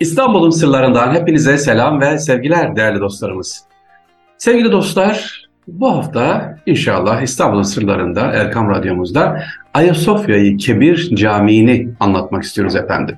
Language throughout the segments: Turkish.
İstanbul'un sırlarından hepinize selam ve sevgiler değerli dostlarımız. Sevgili dostlar, bu hafta inşallah İstanbul'un sırlarında Erkam Radyomuzda Ayasofya'yı Kebir Camii'ni anlatmak istiyoruz efendim.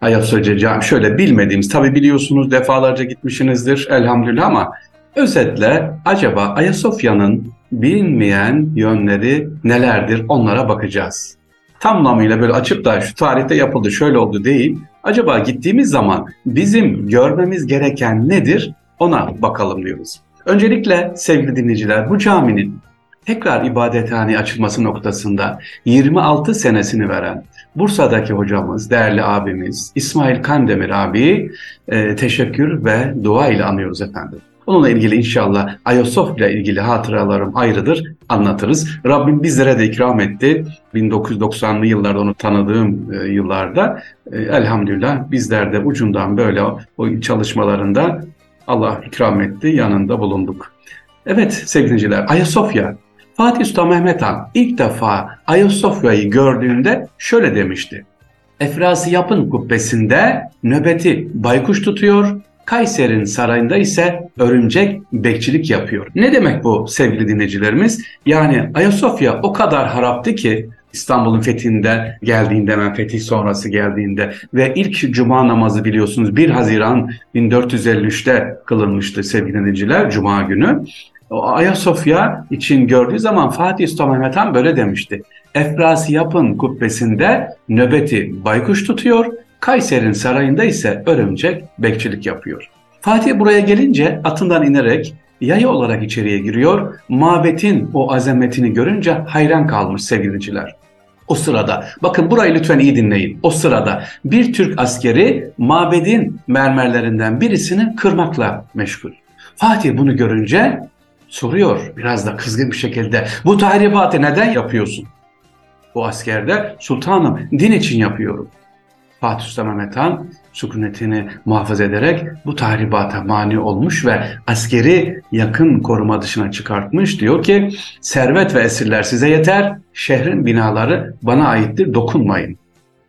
Ayasofya Camii şöyle bilmediğimiz, tabi biliyorsunuz defalarca gitmişsinizdir elhamdülillah ama özetle acaba Ayasofya'nın bilinmeyen yönleri nelerdir onlara bakacağız. Tamlamıyla böyle açıp da şu tarihte yapıldı şöyle oldu değil. Acaba gittiğimiz zaman bizim görmemiz gereken nedir ona bakalım diyoruz. Öncelikle sevgili dinleyiciler bu caminin tekrar ibadethane açılması noktasında 26 senesini veren Bursa'daki hocamız, değerli abimiz İsmail Kandemir abi e, teşekkür ve dua ile anıyoruz efendim. Onunla ilgili inşallah Ayasofya ile ilgili hatıralarım ayrıdır, anlatırız. Rabbim bizlere de ikram etti. 1990'lı yıllarda onu tanıdığım e, yıllarda e, elhamdülillah bizler de ucundan böyle o, çalışmalarında Allah ikram etti, yanında bulunduk. Evet sevgiliciler, Ayasofya. Fatih Sultan Mehmet Han ilk defa Ayasofya'yı gördüğünde şöyle demişti. Efrası yapın kubbesinde nöbeti baykuş tutuyor, Kayseri'nin sarayında ise örümcek bekçilik yapıyor. Ne demek bu sevgili dinleyicilerimiz? Yani Ayasofya o kadar haraptı ki İstanbul'un fethinde geldiğinde hemen fetih sonrası geldiğinde ve ilk cuma namazı biliyorsunuz 1 Haziran 1453'te kılınmıştı sevgili dinleyiciler cuma günü. Ayasofya için gördüğü zaman Fatih Sultan Mehmet Han böyle demişti. Efrasi yapın kubbesinde nöbeti baykuş tutuyor, Kayseri'nin sarayında ise örümcek bekçilik yapıyor. Fatih buraya gelince atından inerek yayı olarak içeriye giriyor. Mabetin o azametini görünce hayran kalmış sevgiliciler. O sırada, bakın burayı lütfen iyi dinleyin. O sırada bir Türk askeri mabedin mermerlerinden birisini kırmakla meşgul. Fatih bunu görünce soruyor biraz da kızgın bir şekilde. Bu tahribatı neden yapıyorsun? Bu askerde sultanım din için yapıyorum. Fatih Sultan Mehmet Han sükunetini muhafaza ederek bu tahribata mani olmuş ve askeri yakın koruma dışına çıkartmış. Diyor ki servet ve esirler size yeter, şehrin binaları bana aittir dokunmayın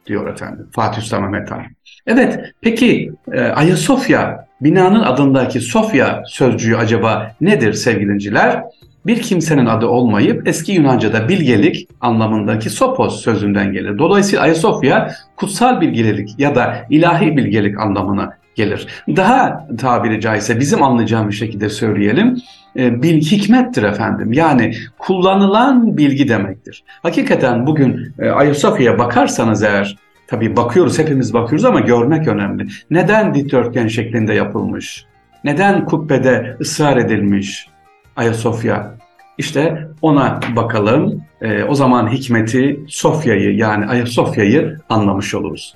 diyor efendim Fatih Sultan Mehmet Han. Evet peki e, Ayasofya binanın adındaki Sofya sözcüğü acaba nedir sevgilinciler? Bir kimsenin adı olmayıp eski Yunanca'da bilgelik anlamındaki sopos sözünden gelir. Dolayısıyla Ayasofya kutsal bilgelik ya da ilahi bilgelik anlamına gelir. Daha tabiri caizse bizim anlayacağımız şekilde söyleyelim. E, bil hikmettir efendim. Yani kullanılan bilgi demektir. Hakikaten bugün e, Ayasofya'ya bakarsanız eğer tabii bakıyoruz hepimiz bakıyoruz ama görmek önemli. Neden dikdörtgen şeklinde yapılmış? Neden kubbede ısrar edilmiş? Ayasofya. İşte ona bakalım. E, o zaman hikmeti Sofya'yı yani Ayasofya'yı anlamış oluruz.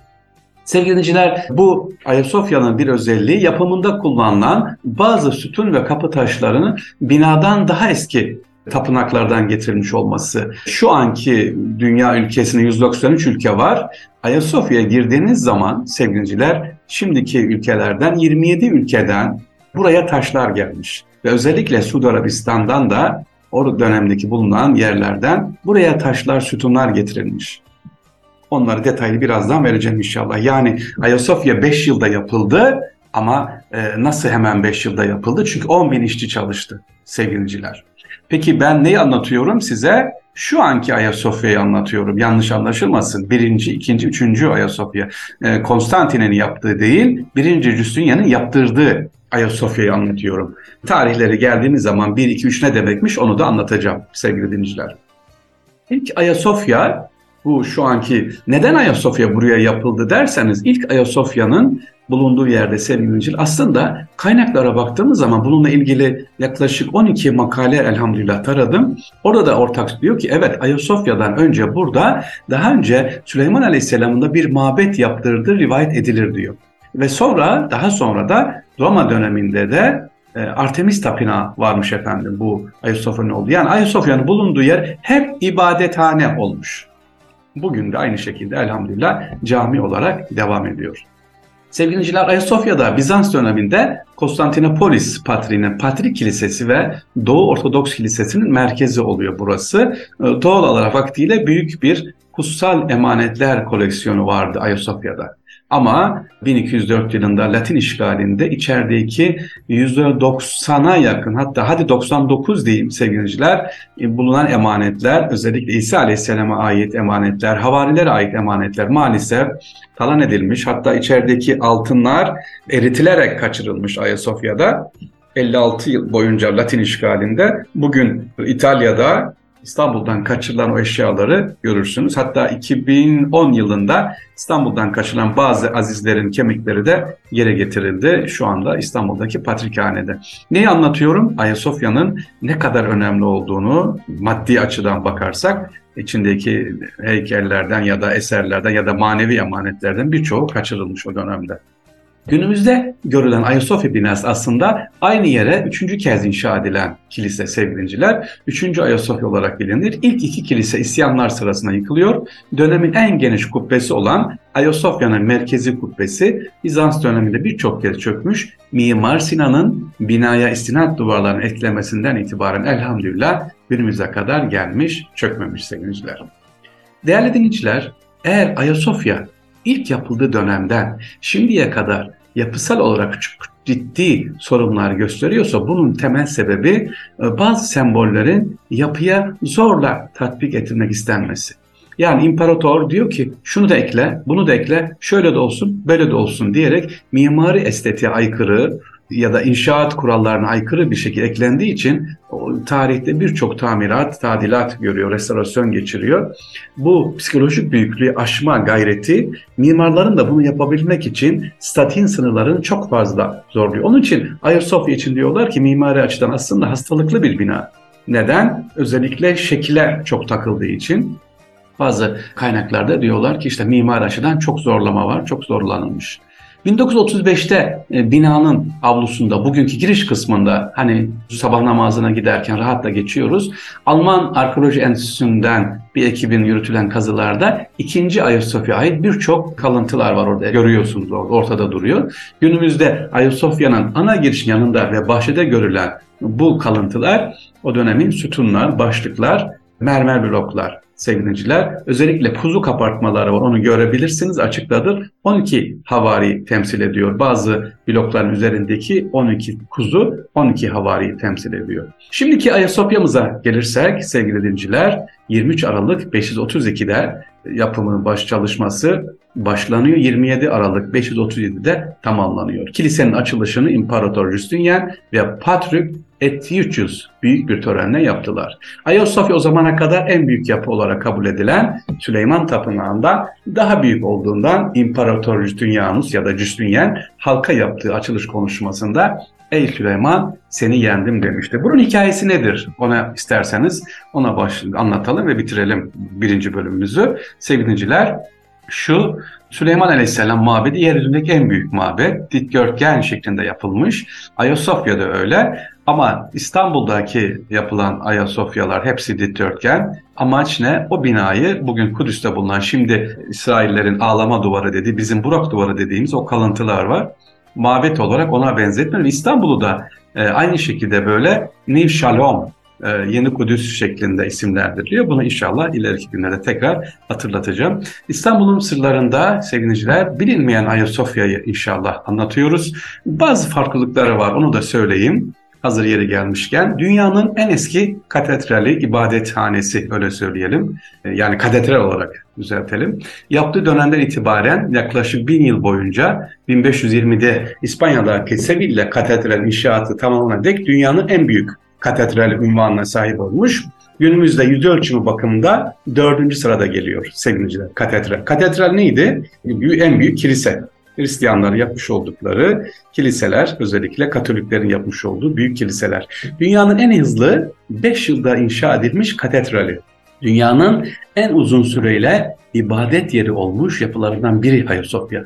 Sevgili dinleyiciler bu Ayasofya'nın bir özelliği yapımında kullanılan bazı sütun ve kapı taşlarının binadan daha eski tapınaklardan getirilmiş olması. Şu anki dünya ülkesinde 193 ülke var. Ayasofya'ya girdiğiniz zaman sevgiliciler şimdiki ülkelerden 27 ülkeden buraya taşlar gelmiş. Ve özellikle Suudi Arabistan'dan da o dönemdeki bulunan yerlerden buraya taşlar, sütunlar getirilmiş. Onları detaylı birazdan vereceğim inşallah. Yani Ayasofya 5 yılda yapıldı ama e, nasıl hemen 5 yılda yapıldı? Çünkü 10 bin işçi çalıştı sevgiliciler. Peki ben neyi anlatıyorum size? Şu anki Ayasofya'yı anlatıyorum. Yanlış anlaşılmasın. Birinci, ikinci, üçüncü Ayasofya. E, Konstantin'in yaptığı değil, birinci Justinian'ın yaptırdığı Ayasofya'yı anlatıyorum. Tarihleri geldiğimiz zaman 1, 2, 3 ne demekmiş onu da anlatacağım sevgili dinleyiciler. İlk Ayasofya bu şu anki neden Ayasofya buraya yapıldı derseniz ilk Ayasofya'nın bulunduğu yerde sevgili aslında kaynaklara baktığımız zaman bununla ilgili yaklaşık 12 makale elhamdülillah taradım. Orada da ortak diyor ki evet Ayasofya'dan önce burada daha önce Süleyman Aleyhisselam'ın da bir mabet yaptırdığı rivayet edilir diyor. Ve sonra daha sonra da Roma döneminde de e, Artemis Tapınağı varmış efendim bu Ayasofya'nın olduğu. Yani Ayasofya'nın bulunduğu yer hep ibadethane olmuş. Bugün de aynı şekilde elhamdülillah cami olarak devam ediyor. Sevgili dinleyiciler Ayasofya'da Bizans döneminde Konstantinopolis Patriği'nin Patrik Kilisesi ve Doğu Ortodoks Kilisesi'nin merkezi oluyor burası. E, doğal olarak vaktiyle büyük bir kutsal emanetler koleksiyonu vardı Ayasofya'da. Ama 1204 yılında Latin işgalinde içerideki %90'a yakın hatta hadi 99 diyeyim sevgiliciler e, bulunan emanetler özellikle İsa Aleyhisselam'a ait emanetler, havarilere ait emanetler maalesef talan edilmiş. Hatta içerideki altınlar eritilerek kaçırılmış Ayasofya'da. 56 yıl boyunca Latin işgalinde bugün İtalya'da İstanbul'dan kaçırılan o eşyaları görürsünüz. Hatta 2010 yılında İstanbul'dan kaçırılan bazı azizlerin kemikleri de yere getirildi. Şu anda İstanbul'daki Patrikhane'de. Neyi anlatıyorum? Ayasofya'nın ne kadar önemli olduğunu maddi açıdan bakarsak içindeki heykellerden ya da eserlerden ya da manevi emanetlerden birçoğu kaçırılmış o dönemde. Günümüzde görülen Ayasofya binası aslında aynı yere üçüncü kez inşa edilen kilise sevgilinciler. Üçüncü Ayasofya olarak bilinir. İlk iki kilise isyanlar sırasında yıkılıyor. Dönemin en geniş kubbesi olan Ayasofya'nın merkezi kubbesi Bizans döneminde birçok kez çökmüş. Mimar Sinan'ın binaya istinat duvarlarını eklemesinden itibaren elhamdülillah günümüze kadar gelmiş, çökmemiş sevgiliciler. Değerli dinleyiciler, eğer Ayasofya ilk yapıldığı dönemden şimdiye kadar yapısal olarak çok ciddi sorunlar gösteriyorsa bunun temel sebebi e, bazı sembollerin yapıya zorla tatbik edilmek istenmesi. Yani imparator diyor ki şunu da ekle, bunu da ekle, şöyle de olsun, böyle de olsun diyerek mimari estetiğe aykırı, ya da inşaat kurallarına aykırı bir şekilde eklendiği için tarihte birçok tamirat, tadilat görüyor, restorasyon geçiriyor. Bu psikolojik büyüklüğü aşma gayreti mimarların da bunu yapabilmek için statin sınırlarını çok fazla zorluyor. Onun için Ayasofya için diyorlar ki mimari açıdan aslında hastalıklı bir bina. Neden? Özellikle şekile çok takıldığı için. Bazı kaynaklarda diyorlar ki işte mimari açıdan çok zorlama var, çok zorlanılmış. 1935'te e, binanın avlusunda, bugünkü giriş kısmında hani sabah namazına giderken rahatla geçiyoruz. Alman Arkeoloji Enstitüsü'nden bir ekibin yürütülen kazılarda ikinci Ayasofya ait birçok kalıntılar var orada. Görüyorsunuz ortada duruyor. Günümüzde Ayasofya'nın ana giriş yanında ve bahçede görülen bu kalıntılar o dönemin sütunlar, başlıklar, mermer bloklar sevgiliciler. Özellikle kuzu kapartmaları var onu görebilirsiniz açıkladır. 12 havari temsil ediyor. Bazı blokların üzerindeki 12 kuzu 12 havari temsil ediyor. Şimdiki Ayasofya'mıza gelirsek sevgili dinciler 23 Aralık 532'de yapımı baş çalışması başlanıyor. 27 Aralık 537'de tamamlanıyor. Kilisenin açılışını İmparator Justinian ve Patrik Etiuchus büyük bir törenle yaptılar. Ayasofya o zamana kadar en büyük yapı olarak kabul edilen Süleyman Tapınağı'nda daha büyük olduğundan İmparator Justinianus ya da Justinian halka yaptığı açılış konuşmasında Ey Süleyman seni yendim demişti. Bunun hikayesi nedir? Ona isterseniz ona baş, anlatalım ve bitirelim birinci bölümümüzü. Sevgiliciler şu Süleyman Aleyhisselam mabedi yeryüzündeki en büyük mabet. Dikdörtgen şeklinde yapılmış. Ayasofya'da öyle. Ama İstanbul'daki yapılan Ayasofyalar hepsi dikdörtgen. Amaç ne? O binayı bugün Kudüs'te bulunan şimdi İsraillerin ağlama duvarı dediği, bizim Burak duvarı dediğimiz o kalıntılar var. Mabet olarak ona benzetmiyor. İstanbul'u da e, aynı şekilde böyle New Shalom e, Yeni Kudüs şeklinde isimlendiriliyor. Bunu inşallah ileriki günlerde tekrar hatırlatacağım. İstanbul'un sırlarında sevgiliciler bilinmeyen Ayasofya'yı inşallah anlatıyoruz. Bazı farklılıkları var onu da söyleyeyim hazır yeri gelmişken dünyanın en eski katedrali, ibadethanesi öyle söyleyelim. E, yani katedral olarak düzeltelim. Yaptığı dönemden itibaren yaklaşık bin yıl boyunca 1520'de İspanya'daki Sevilla katedral inşaatı tamamlanan dek dünyanın en büyük katedral ünvanına sahip olmuş. Günümüzde yüz ölçümü bakımında dördüncü sırada geliyor sevgiliciler katedral. Katedral neydi? En büyük kilise. Hristiyanların yapmış oldukları kiliseler, özellikle Katoliklerin yapmış olduğu büyük kiliseler. Dünyanın en hızlı 5 yılda inşa edilmiş katedrali. Dünyanın en uzun süreyle ibadet yeri olmuş yapılarından biri Ayasofya.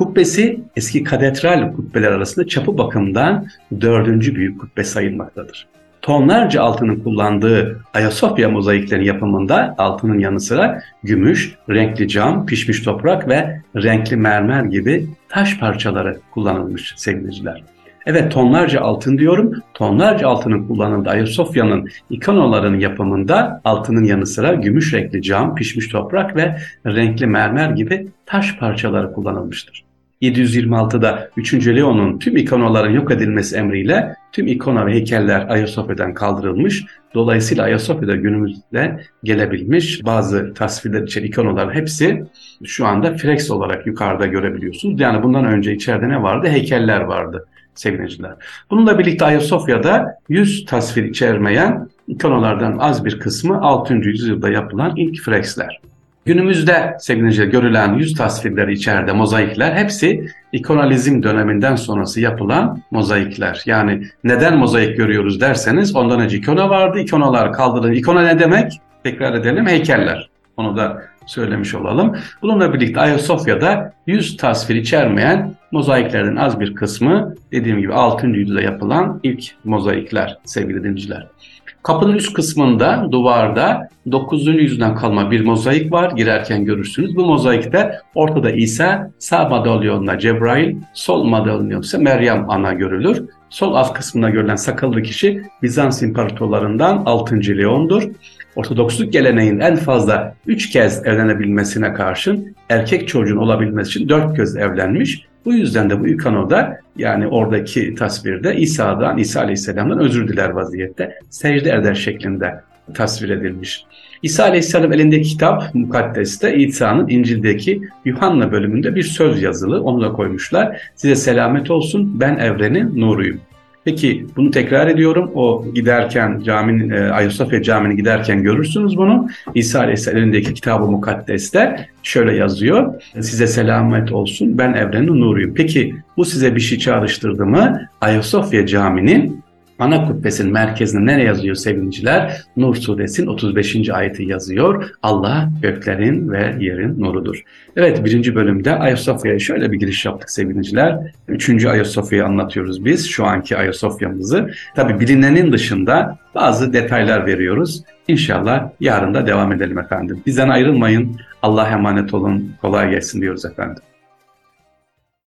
Kubbesi eski katedral kubbeler arasında çapı bakımından dördüncü büyük kubbe sayılmaktadır tonlarca altının kullandığı Ayasofya mozaiklerin yapımında altının yanı sıra gümüş, renkli cam, pişmiş toprak ve renkli mermer gibi taş parçaları kullanılmış sevgiliciler. Evet tonlarca altın diyorum. Tonlarca altının kullanıldığı Ayasofya'nın ikonalarının yapımında altının yanı sıra gümüş renkli cam, pişmiş toprak ve renkli mermer gibi taş parçaları kullanılmıştır. 726'da 3. Leon'un tüm ikonaların yok edilmesi emriyle tüm ikona ve heykeller Ayasofya'dan kaldırılmış. Dolayısıyla Ayasofya'da günümüzde gelebilmiş bazı tasvirler içeren ikonaların hepsi şu anda freks olarak yukarıda görebiliyorsunuz. Yani bundan önce içeride ne vardı? Heykeller vardı sevgiliciler. Bununla birlikte Ayasofya'da 100 tasvir içermeyen ikonalardan az bir kısmı 6. yüzyılda yapılan ilk freksler. Günümüzde sevgili görülen yüz tasvirleri içeride mozaikler hepsi ikonalizm döneminden sonrası yapılan mozaikler. Yani neden mozaik görüyoruz derseniz ondan önce ikona vardı. İkonalar kaldırıldı. İkona ne demek? Tekrar edelim heykeller. Onu da söylemiş olalım. Bununla birlikte Ayasofya'da yüz tasvir içermeyen mozaiklerden az bir kısmı dediğim gibi 6. yüzyılda yapılan ilk mozaikler sevgili dinciler. Kapının üst kısmında duvarda 9. yüzyıldan kalma bir mozaik var. Girerken görürsünüz. Bu mozaikte ortada İsa, sağ madalyonla Cebrail, sol madalyonla ise Meryem ana görülür. Sol alt kısmında görülen sakallı kişi Bizans imparatorlarından 6. Leon'dur. Ortodoksluk geleneğin en fazla 3 kez evlenebilmesine karşın erkek çocuğun olabilmesi için 4 kez evlenmiş. Bu yüzden de bu ikanoda yani oradaki tasvirde İsa'dan, İsa Aleyhisselam'dan özür diler vaziyette secde eder şeklinde tasvir edilmiş. İsa Aleyhisselam elindeki kitap mukaddeste İsa'nın İncil'deki Yuhanna bölümünde bir söz yazılı. Onu da koymuşlar. Size selamet olsun ben evrenin nuruyum. Peki bunu tekrar ediyorum. O giderken caminin, e, Ayasofya Camii'ne giderken görürsünüz bunu. İsa Aleyhisselam elindeki kitabı mukaddeste şöyle yazıyor. Size selamet olsun ben evrenin nuruyum. Peki bu size bir şey çağrıştırdı mı? Ayasofya Camii'nin ana kubbesinin merkezinde nereye yazıyor sevgiliciler? Nur suresinin 35. ayeti yazıyor. Allah göklerin ve yerin nurudur. Evet birinci bölümde Ayasofya'ya şöyle bir giriş yaptık sevgiliciler. Üçüncü Ayasofya'yı anlatıyoruz biz şu anki Ayasofya'mızı. Tabi bilinenin dışında bazı detaylar veriyoruz. İnşallah yarın da devam edelim efendim. Bizden ayrılmayın. Allah'a emanet olun. Kolay gelsin diyoruz efendim.